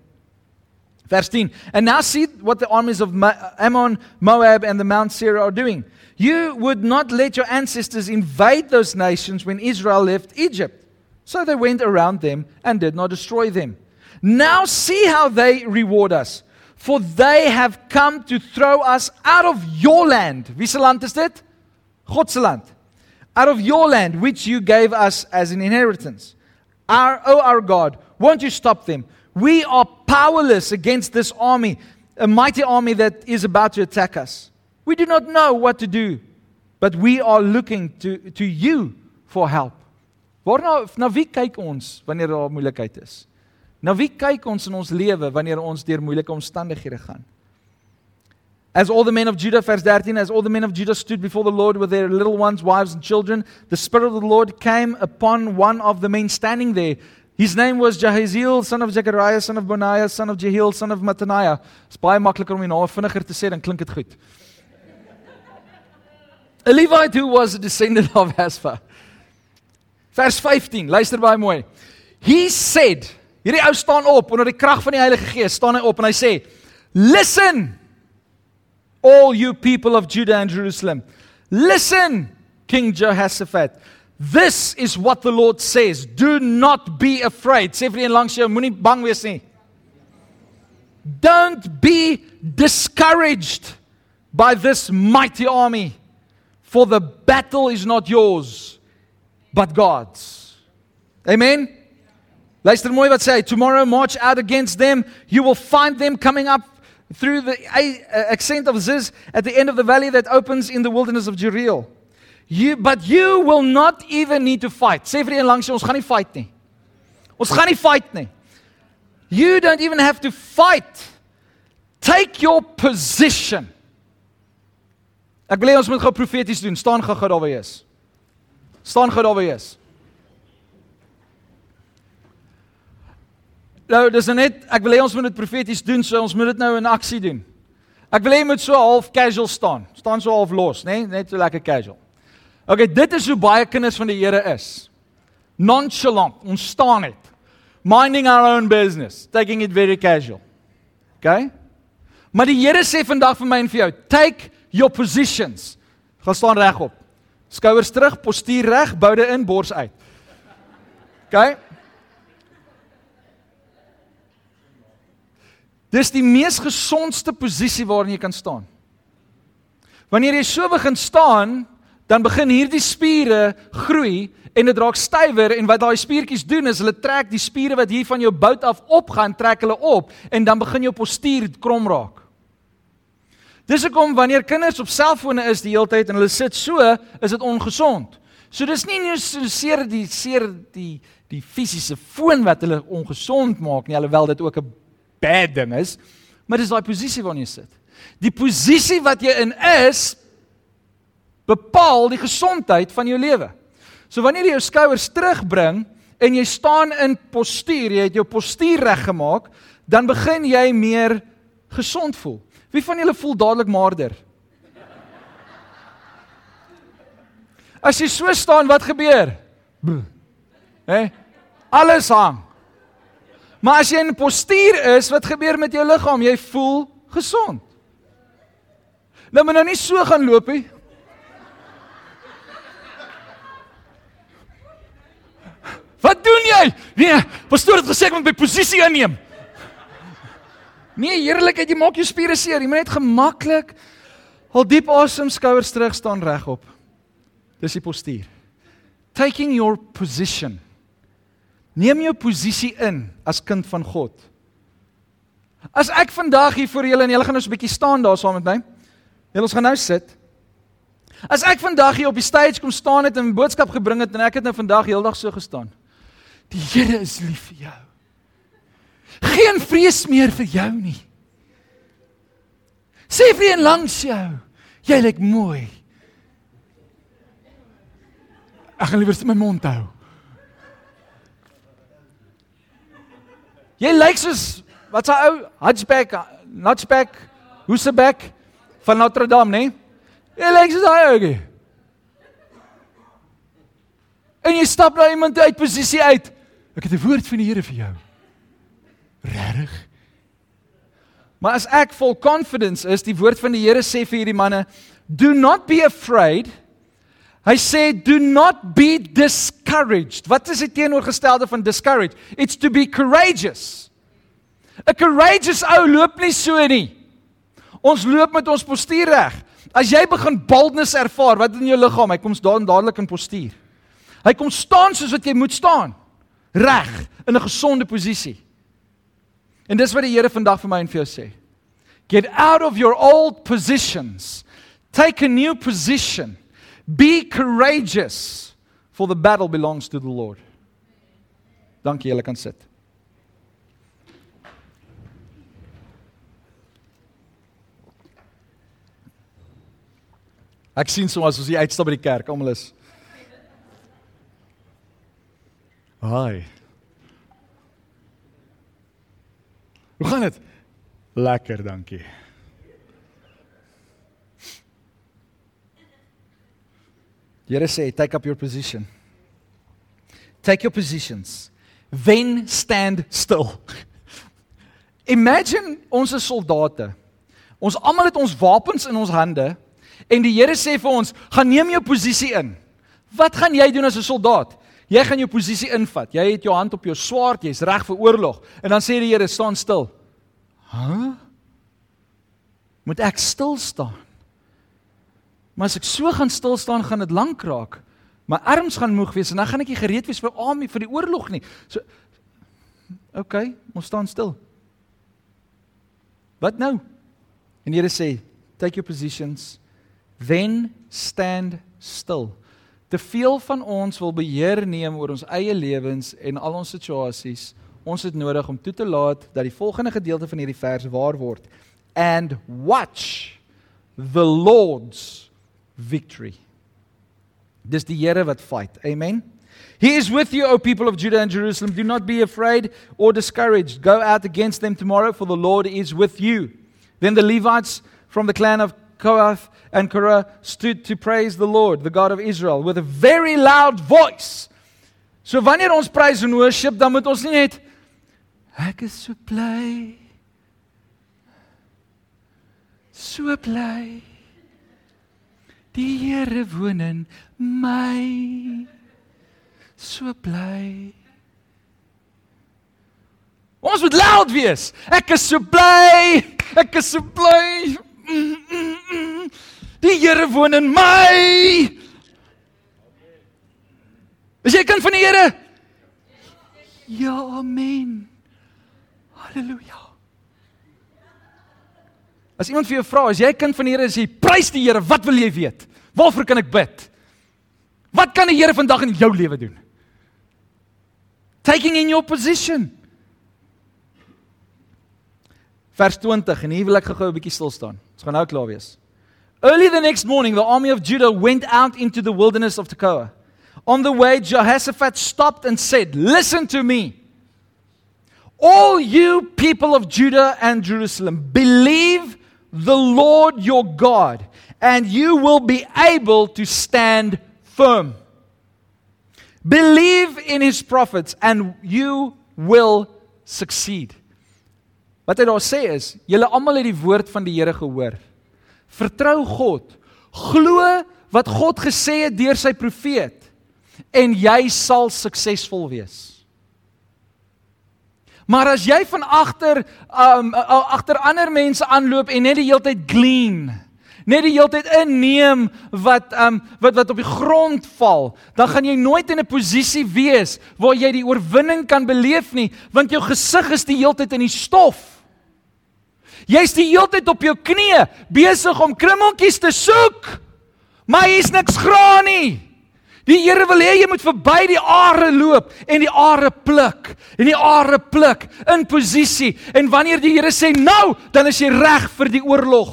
Vers 10. And now see what the armies of Ammon, Moab and the Mount Seir are doing. You would not let your ancestors invade those nations when Israel left Egypt. So they went around them and did not destroy them. Now see how they reward us. For they have come to throw us out of your land. Wie is. Out of your land which you gave us as an inheritance. Our oh our God, won't you stop them? We are powerless against this army, a mighty army that is about to attack us. We do not know what to do, but we are looking to to you for help. Waarna na wie kyk ons wanneer daar moeilikheid is? Na wie kyk ons in ons lewe wanneer ons deur moeilike omstandighede gaan? As all the men of Judah, verse 13, as all the men of Judah stood before the Lord with their little ones, wives, and children, the Spirit of the Lord came upon one of the men standing there. His name was Jahaziel, son of Zechariah, son of Benaiah, son of Jehiel, son of Mattaniah. Dit's baie makliker om die naam vinniger te sê, dan klink dit goed. A Levite who was a descendant of Asaph. Vers 15, luister baie mooi. He said, hierdie ou staan op onder die krag van die Heilige Gees, staan hy op en hy sê, "Listen, all you people of Judah and Jerusalem. Listen, King Jehoshaphat. This is what the Lord says. Do not be afraid. Don't be discouraged by this mighty army, for the battle is not yours, but God's. Amen. Luister mooi wat sê hy, tomorrow march out against them, you will find them coming up through the accent of Ziz at the end of the valley that opens in the wilderness of Jeriel. You but you will not even need to fight. Sê vir een langs jou, ons gaan nie fight nie. Ons gaan nie fight nie. You don't even have to fight. Take your position. Ek wil hê ons moet gou profeties doen. Staan gou gou daar waar jy is. Staan gou daar waar jy is. Nou, dis nou net ek wil hê ons moet dit profeties doen, so ons moet dit nou in aksie doen. Ek wil hê jy moet so half casual staan. Staan so half los, né? Nee? Net so lekker casual. Okay, dit is hoe baie kinders van die Here is. Nonchalant, ons staan net. Minding our own business, taking it very casual. Okay? Maar die Here sê vandag vir my en vir jou, take your positions. Gaan staan regop. Skouers terug, postuur reg, boude in, bors uit. OK? Dis die mees gesondste posisie waarin jy kan staan. Wanneer jy so begin staan, dan begin hierdie spiere groei en dit raak stywer en wat daai spiertjies doen is hulle trek die spiere wat hier van jou bout af opgaan, trek hulle op en dan begin jou postuur krom raak. Dis hoekom wanneer kinders op selfone is die hele tyd en hulle sit so, is dit ongesond. So dis nie net so seer die seer die die fisiese foon wat hulle ongesond maak nie, alhoewel dit ook 'n bad ding is, maar dis daai posisie waarin jy sit. Die posisie wat jy in is bepaal die gesondheid van jou lewe. So wanneer jy jou skouers terugbring en jy staan in postuur, jy het jou postuur reggemaak, dan begin jy meer gesond voel. Wie van julle voel dadelik maarder? As jy so staan, wat gebeur? Hè? Alles hang. Maar as jy in postuur is, wat gebeur met jou liggaam? Jy voel gesond. Nou moet nou nie so gaan loop nie. Wat doen jy? Nee, pastoor het gesê ek moet my posisie inneem. Nee, heerlikheid, jy maak jou spiere seer. Jy moet net gemaklik al diep asem, skouers terug staan regop. Dis die postuur. Taking your position. Neem jou posisie in as kind van God. As ek vandag hier voor julle en julle gaan so 'n bietjie staan daar saam met my. Julle ons gaan nou sit. As ek vandag hier op die stage kom staan het en 'n boodskap gebring het en ek het nou vandag heeldag so gestaan. Die Here is lief vir jou. Geen vrees meer vir jou nie. Sê vir een langs jou, jy lyk mooi. Ek gaan liewer my mond hou. Jy lyk soos wat's hy ou hatchback, notchback, hoeseback van Notre Dame, né? Jy lyk soos daai ouetjie. En jy stap na iemand uit posisie uit. Ek het 'n woord van die Here vir jou. Regtig? Maar as ek vol confidence is, die woord van die Here sê vir hierdie manne, do not be afraid. Hy sê do not be discouraged. Wat is die teenoorgestelde van discouraged? It's to be courageous. 'n Courageous ou loop nie so nie. Ons loop met ons postuur reg. As jy begin boldness ervaar, wat in jou liggaam, hy kom staan dadelik in postuur. Hy kom staan soos wat jy moet staan. Reg, in 'n gesonde posisie. En dis wat die Here vandag vir my en vir jou sê. Get out of your old positions. Take a new position. Be courageous for the battle belongs to the Lord. Dankie, julle kan sit. Ek sien soms as jy uitstap by die kerk, almal is Haai. Hoe gaan dit? Lekker, dankie. Here sê, take up your position. Take your positions. Then stand still. Imagine ons is soldate. Ons almal het ons wapens in ons hande en die Here sê vir ons, "Gaan neem jou posisie in." Wat gaan jy doen as 'n soldaat? Jy gaan jou posisie invat. Jy het jou hand op jou swaard, jy's reg vir oorlog. En dan sê die Here, staan stil. Hæ? Huh? Moet ek stil staan? Maar as ek so gaan stil staan, gaan dit lank raak. My arms gaan moeg wees en dan gaan ek nie gereed wees vir army vir die oorlog nie. So OK, ons staan stil. Wat nou? En die Here sê, take your positions, then stand still. Te veel van ons wil beheer neem oor ons eie lewens en al ons situasies. Ons het nodig om toe te laat dat die volgende gedeelte van hierdie vers waar word. And watch the Lord's victory. Dis die Here wat fight. Amen. He is with you, O people of Judah and Jerusalem. Do not be afraid or discouraged. Go out against them tomorrow, for the Lord is with you. Then the Levites from the clan of Kohath and Korah stood to praise the Lord, the God of Israel, with a very loud voice. So wanneer ons praise en worship, dan moet ons nie net ek is so bly. So bly. Die Here woon in my. So bly. Ons moet luid wees. Ek is so bly. Ek is so bly. Die Here woon in my. Is jy kind van die Here? Ja, amen. Halleluja. As iemand vir jou vra, as jy kind van die Here is, jy prys die Here, wat wil jy weet? Waarvoor kan ek bid? Wat kan die Here vandag in jou lewe doen? Taking in your position. Vers 20 en hier wil ek gou-gou 'n bietjie stil staan. Ons gaan nou klaar wees. Early the next morning the army of Judah went out into the wilderness of Tekoa. On the way Jehoshaphat stopped and said, "Listen to me. All you people of Judah and Jerusalem, believe the Lord your God, and you will be able to stand firm. Believe in his prophets and you will succeed." Wat hy daar sê is, julle almal het die woord van die Here gehoor. Vertrou God. Glo wat God gesê het deur sy profeet en jy sal suksesvol wees. Maar as jy van agter um agter ander mense aanloop en net die hele tyd glean, net die hele tyd inneem wat um wat wat op die grond val, dan gaan jy nooit in 'n posisie wees waar jy die oorwinning kan beleef nie, want jou gesig is die hele tyd in die stof. Jy's die hele tyd op jou knieë besig om krummeltjies te soek. Maar hier's niks graan nie. Die Here wil hê jy moet verby die are loop en die are pluk en die are pluk in posisie en wanneer die Here sê nou, dan is jy reg vir die oorlog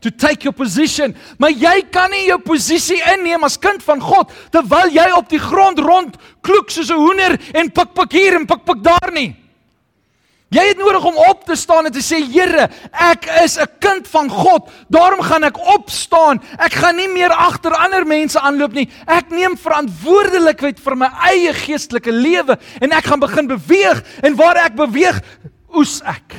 to take your position. Maar jy kan nie jou posisie inneem as kind van God terwyl jy op die grond rond kloek soos 'n hoender en pik pik hier en pik pik daar nie. Jy het nodig om op te staan en te sê Here, ek is 'n kind van God. Daarom gaan ek opstaan. Ek gaan nie meer agter ander mense aanloop nie. Ek neem verantwoordelikheid vir my eie geestelike lewe en ek gaan begin beweeg en waar ek beweeg, oes ek.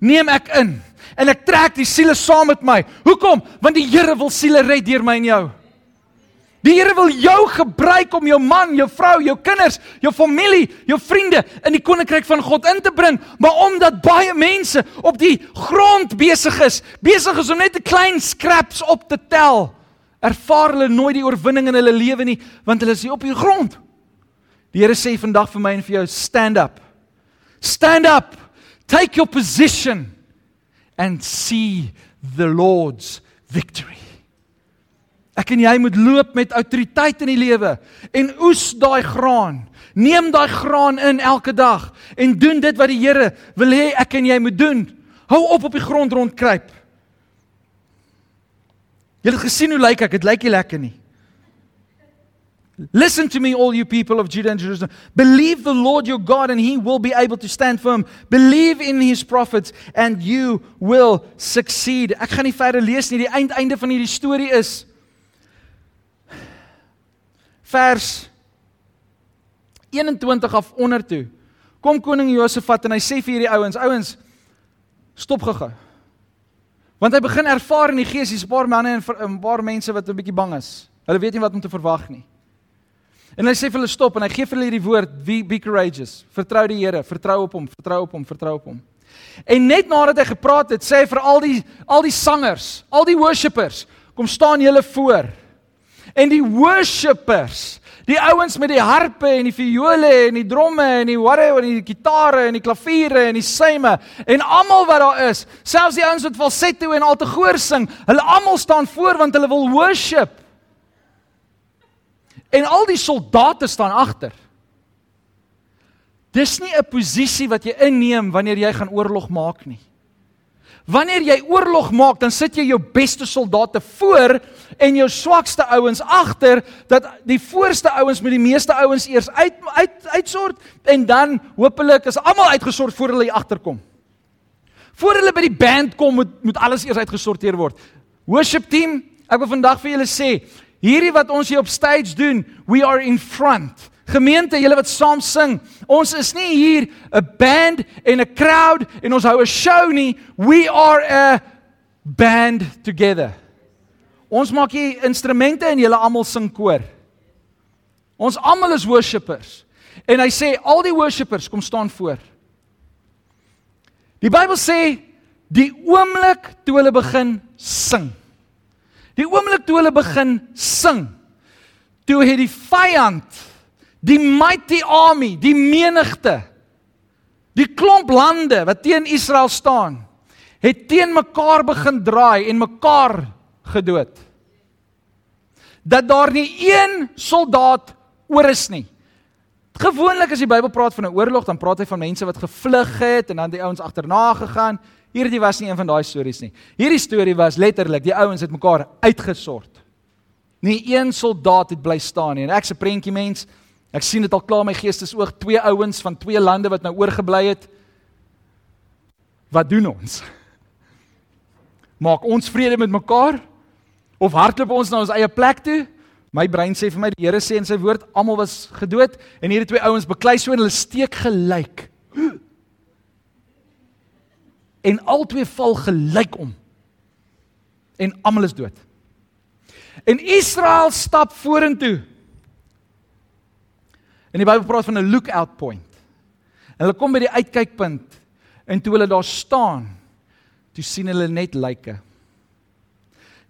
Neem ek in en ek trek die siele saam met my. Hoekom? Want die Here wil siele red deur my en jou. Die Here wil jou gebruik om jou man, jou vrou, jou kinders, jou familie, jou vriende in die koninkryk van God in te bring, maar omdat baie mense op die grond besig is, besig is om net 'n klein scraps op te tel, ervaar hulle nooit die oorwinning in hulle lewe nie, want hulle is nie op die grond. Die Here sê vandag vir my en vir jou, stand up. Stand up. Take your position and see the Lord's victory. Ek en jy moet loop met autoriteit in die lewe en oes daai graan. Neem daai graan in elke dag en doen dit wat die Here wil hê ek en jy moet doen. Hou op op die grond rondkruip. Jy het gesien hoe lyk ek? Dit lyk nie lekker nie. Listen to me all you people of Judah and Jerusalem. Believe the Lord your God and he will be able to stand firm. Believe in his prophets and you will succeed. Ek gaan nie verder lees nie. Die eindeinde van hierdie storie is vers 21 af onder toe. Kom koning Josafat en hy sê vir hierdie ouens, ouens, stop gou-gou. Want hy begin ervaar in die gees, hier's 'n paar manne en 'n paar mense wat 'n bietjie bang is. Hulle weet nie wat om te verwag nie. En hy sê vir hulle stop en hy gee vir hulle hierdie woord, be, be courageous. Vertrou die Here, vertrou op hom, vertrou op hom, vertrou op hom. En net nadat hy gepraat het, sê hy vir al die al die sangers, al die worshippers, kom staan julle voor. En die worshippers, die ouens met die harpe en die viole en die dromme en die whatever en die gitare en die klaviere en die syme en almal wat daar is, selfs die ouens wat falsetto en altegoor sing, hulle almal staan voor want hulle wil worship. En al die soldate staan agter. Dis nie 'n posisie wat jy inneem wanneer jy gaan oorlog maak nie. Wanneer jy oorlog maak, dan sit jy jou beste soldate voor en jou swakste ouens agter dat die voorste ouens met die meeste ouens eers uit uit uitsort en dan hopelik is almal uitgesort voor hulle agterkom. Voor hulle by die band kom moet moet alles eers uitgesorteer word. Worship team, ek wil vandag vir julle sê, hierdie wat ons hier op stage doen, we are in front. Gemeente, julle wat saam sing, ons is nie hier 'n band en 'n crowd en ons hou 'n show nie. We are a band together. Ons maak hier instrumente en julle almal sing koor. Ons almal is worshipers. En hy sê al die worshipers kom staan voor. Die Bybel sê die oomblik toe hulle begin sing. Die oomblik toe hulle begin sing. Toe het die vyand, die mighty army, die menigte, die klomp lande wat teen Israel staan, het teen mekaar begin draai en mekaar gedood. Dat daar nie een soldaat oor is nie. Gewoonlik as die Bybel praat van 'n oorlog, dan praat hy van mense wat gevlug het en dan die ouens agterna gegaan. Hierdie was nie een van daai stories nie. Hierdie storie was letterlik die ouens het mekaar uitgesort. Nie een soldaat het bly staan nie. En ek's 'n prentjie mens. Ek sien dit al klaar my geestesoog, twee ouens van twee lande wat nou oorgebly het. Wat doen ons? Maak ons vrede met mekaar of hardloop ons na ons eie plek toe? My brein sê vir my die Here sê in sy woord almal was gedood en hierdie twee ouens beklei so en hulle steek gelyk. En albei val gelyk om. En almal is dood. En Israel stap vorentoe. En die Bybel praat van 'n lookout point. En hulle kom by die uitkykpunt en toe hulle daar staan, toe sien hulle net lyke.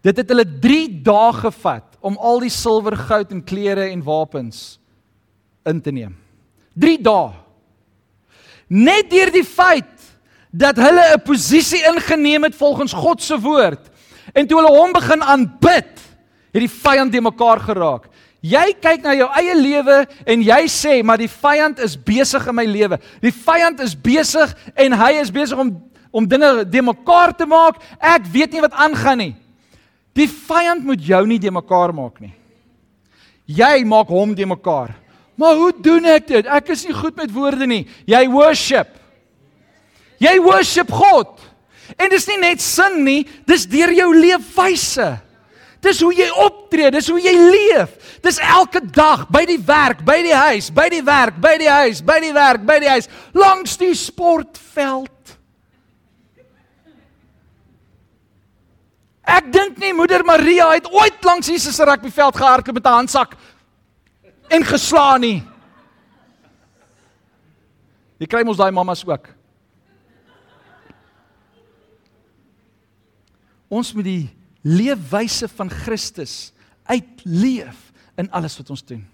Dit het hulle 3 dae gevat om al die silwer, goud en klere en wapens in te neem. 3 dae. Net deur die feit dat hulle 'n posisie ingeneem het volgens God se woord en toe hulle hom begin aanbid, het die vyand te mekaar geraak. Jy kyk na jou eie lewe en jy sê maar die vyand is besig in my lewe. Die vyand is besig en hy is besig om om dinge te mekaar te maak. Ek weet nie wat aangaan nie. Die vyand moet jou nie de mekaar maak nie. Jy maak hom de mekaar. Maar hoe doen ek dit? Ek is nie goed met woorde nie. Jy worship. Jy worship God. En dis nie net sing nie, dis deur jou leefwyse. Dis hoe jy optree, dis hoe jy leef. Dis elke dag by die werk, by die huis, by die werk, by die huis, by die werk, by die huis, langs die sportveld. Ek dink nie moeder Maria het ooit langs Jesus se rugbyveld gehardloop met 'n handsak en geslaan nie. Jy kry mos daai mammas ook. Ons moet die leefwyse van Christus uitleef in alles wat ons doen.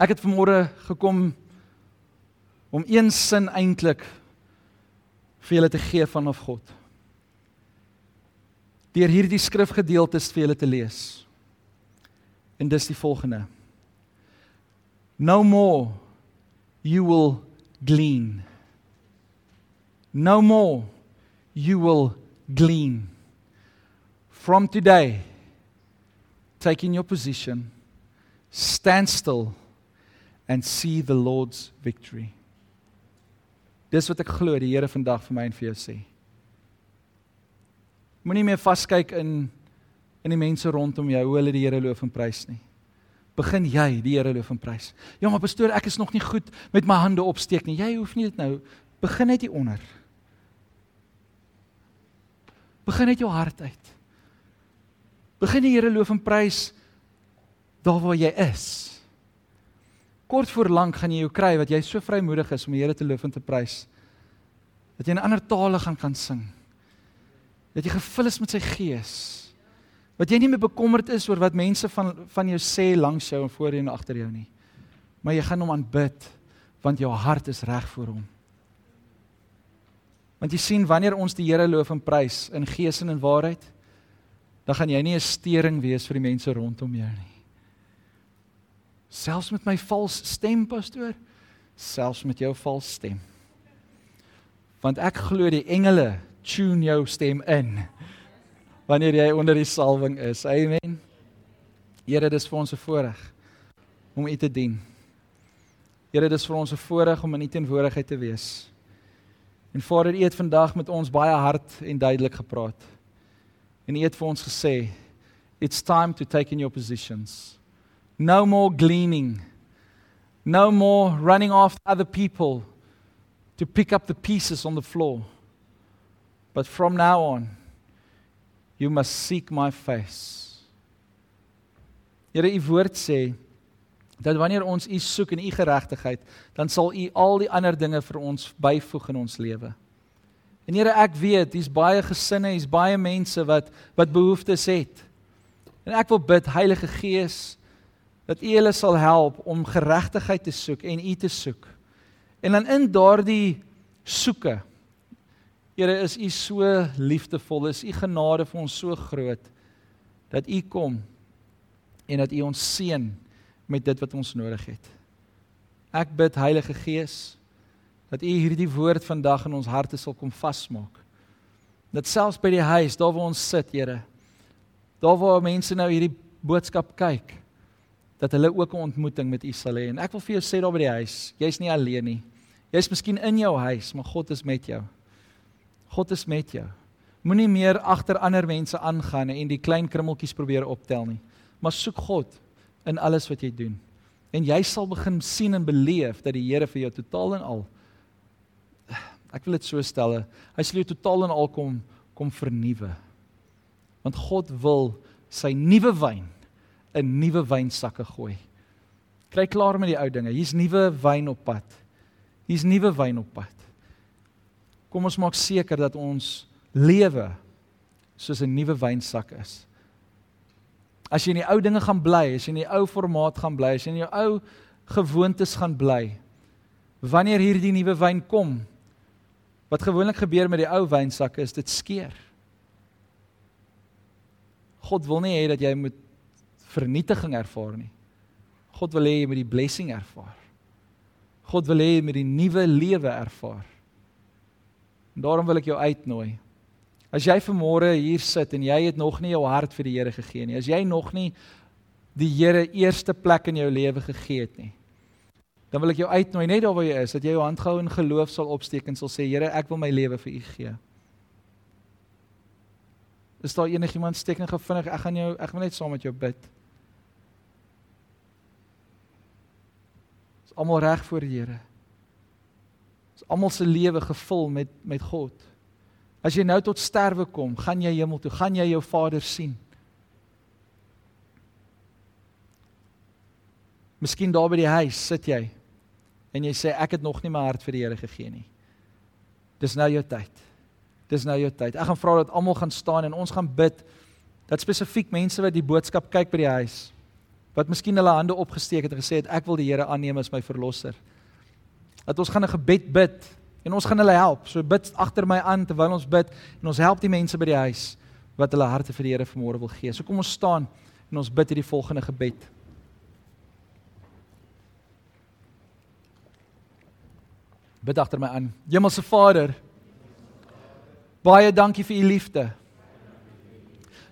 Ek het vanmôre gekom om een sin eintlik vir julle te gee van of God deur hierdie skrifgedeeltes vir julle te lees. En dis die volgende. No more you will glean. No more you will glean. From today take in your position, stand still and see the Lord's victory. Dis wat ek glo die Here vandag vir my en vir jou sê. Moenie meer vaskyk in in die mense rondom jou hoe hulle die Here loof en prys nie. Begin jy die Here loof en prys. Ja, maar pastoor, ek is nog nie goed met my hande opsteek nie. Jy hoef nie dit nou. Begin net hier onder. Begin net jou hart uit. Begin die Here loof en prys daar waar jy is. Kort voor lank gaan jy jou kry wat jy so vrymoedig is om die Here te loof en te prys. Dat jy in ander tale gaan kan sing dat jy gevul is met sy gees. Wat jy nie meer bekommerd is oor wat mense van van jou sê langs jou en voor jou en agter jou nie. Maar jy gaan hom aanbid want jou hart is reg vir hom. Want jy sien wanneer ons die Here loof en prys in gees en in waarheid, dan gaan jy nie 'n stering wees vir die mense rondom jou nie. Selfs met my vals stem pastoor, selfs met jou vals stem. Want ek glo die engele tune jou stem in wanneer jy onder die salwing is. Amen. Here, dis vir ons 'n voorreg om U te dien. Here, dis vir ons 'n voorreg om in U teenwoordigheid te wees. En Vader, U het vandag met ons baie hard en duidelik gepraat. En U het vir ons gesê, it's time to take in your positions. No more gleaning. No more running after other people to pick up the pieces on the floor. But from now on you must seek my face. Here u woord sê dat wanneer ons u soek in u geregtigheid, dan sal u al die ander dinge vir ons byvoeg in ons lewe. En Here, ek weet, hier's baie gesinne, hier's baie mense wat wat behoeftes het. En ek wil bid, Heilige Gees, dat U hulle sal help om geregtigheid te soek en U te soek. En dan in daardie soeke Here, is U so liefdevol, is U genade vir ons so groot dat U kom en dat U ons seën met dit wat ons nodig het. Ek bid Heilige Gees dat U hierdie woord vandag in ons harte sal kom vasmaak. Dat selfs by die huis, daar waar ons sit, Here, daar waar mense nou hierdie boodskap kyk, dat hulle ook 'n ontmoeting met U sal hê. En ek wil vir jou sê daar by die huis, jy's nie alleen nie. Jy's miskien in jou huis, maar God is met jou. God is met jou. Moenie meer agter ander mense aangaan en die klein krummeltjies probeer optel nie, maar soek God in alles wat jy doen. En jy sal begin sien en beleef dat die Here vir jou totaal en al ek wil dit so stel, hy sal jou totaal en al kom kom vernuwe. Want God wil sy nuwe wyn in nuwe wynsakke gooi. Kry klaar met die ou dinge. Hier's nuwe wyn op pad. Hier's nuwe wyn op pad. Kom ons maak seker dat ons lewe soos 'n nuwe wynsak is. As jy in die ou dinge gaan bly, as jy in die ou formaat gaan bly, as jy in jou ou gewoontes gaan bly, wanneer hierdie nuwe wyn kom, wat gewoonlik gebeur met die ou wynsakke is dit skeer. God wil nie hê dat jy moet vernietiging ervaar nie. God wil hê jy moet die blessing ervaar. God wil hê jy moet die nuwe lewe ervaar. En daarom wil ek jou uitnooi As jy vanmôre hier sit en jy het nog nie jou hart vir die Here gegee nie, as jy nog nie die Here eerste plek in jou lewe gegee het nie, dan wil ek jou uitnooi net daar waar jy is, dat jy jou hand gou in geloof sal opsteek en sal sê Here, ek wil my lewe vir U gee. Is daar enigiemand steek net gevinnig, ek gaan jou ek gaan net saam met jou bid. Is almal reg voor die Here? Is almal se lewe gevul met met God? As jy nou tot sterwe kom, gaan jy hemel toe, gaan jy jou Vader sien. Miskien daar by die huis sit jy en jy sê ek het nog nie my hart vir die Here gegee nie. Dis nou jou tyd. Dis nou jou tyd. Ek gaan vra dat almal gaan staan en ons gaan bid dat spesifiek mense wat die boodskap kyk by die huis wat miskien hulle hande opgesteek het en gesê het ek wil die Here aanneem as my verlosser. Dat ons gaan 'n gebed bid En ons gaan hulle help. So bid agter my aan terwyl ons bid en ons help die mense by die huis wat hulle harte vir die Here vanmôre wil gee. So kom ons staan en ons bid hierdie volgende gebed. Bid agter my aan. Hemelse Vader, baie dankie vir u liefde.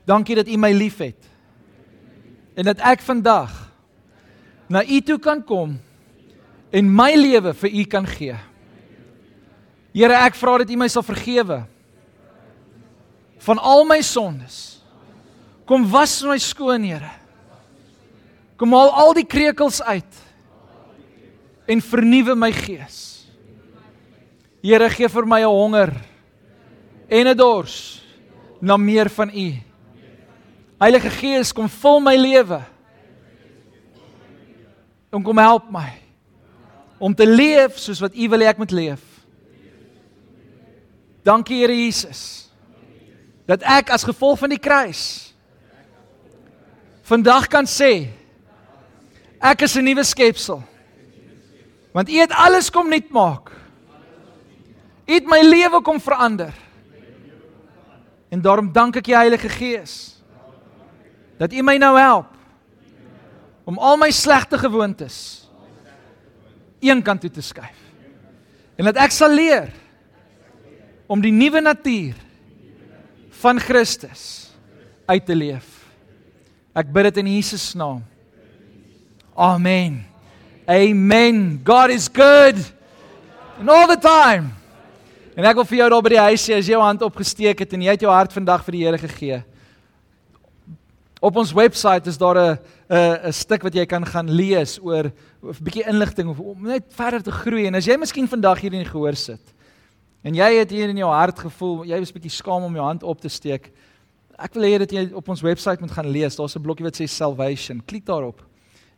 Dankie dat u my liefhet. En dat ek vandag na u toe kan kom en my lewe vir u kan gee. Here, ek vra dat U my sal vergewe van al my sondes. Kom was my skoon, Here. Kom haal al die krekels uit en vernuwe my gees. Here, gee vir my 'n honger en 'n dors na meer van U. Heilige Gees, kom vul my lewe. En kom help my om te leef soos wat U wil hê ek moet leef. Dankie Here Jesus. Dat ek as gevolg van die kruis vandag kan sê ek is 'n nuwe skepsel. Want U het alles kom nuut maak. Het my lewe kom verander. En daarom dank ek U Heilige Gees dat U my nou help om al my slegte gewoontes een kant toe te skuif. En dat ek sal leer om die nuwe natuur van Christus uit te leef. Ek bid dit in Jesus naam. Amen. Amen. God is good. And all the time. En ek wil vir jou daar by die huis sê as jy jou hand opgesteek het en jy het jou hart vandag vir die Here gegee. Op ons webwerf is daar 'n 'n 'n stuk wat jy kan gaan lees oor 'n bietjie inligting om net verder te groei en as jy miskien vandag hier in gehoor sit En jy het hier in jou hart gevoel, jy 'n bietjie skaam om jou hand op te steek. Ek wil hê dat jy op ons webwerf moet gaan lees. Daar's 'n blokkie wat sê salvation. Klik daarop.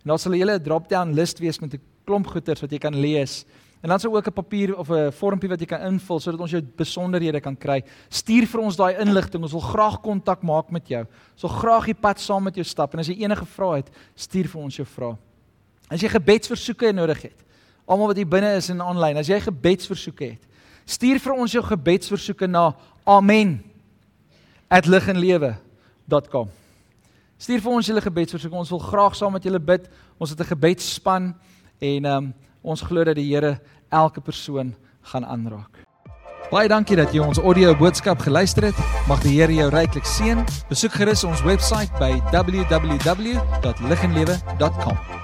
En daar sal 'n hele drop-down lys wees met 'n klomp goeters wat jy kan lees. En dan sal ook 'n papier of 'n vormpie wat jy kan invul sodat ons jou besonderhede kan kry. Stuur vir ons daai inligting. Ons wil graag kontak maak met jou. Ons wil graag die pad saam met jou stap. En as jy enige vrae het, stuur vir ons jou vrae. As jy gebedsversoeke nodig het, almal wat hier binne is en aanlyn, as jy gebedsversoeke het, stuur vir ons jou gebedsversoeke na amen@liginlewe.com. Stuur vir ons julle gebedsversoeke. Ons wil graag saam met julle bid. Ons het 'n gebedsspan en ehm um, ons glo dat die Here elke persoon gaan aanraak. Baie dankie dat jy ons audio boodskap geluister het. Mag die Here jou ryklik seën. Besoek gerus ons webwerf by www.liginlewe.com.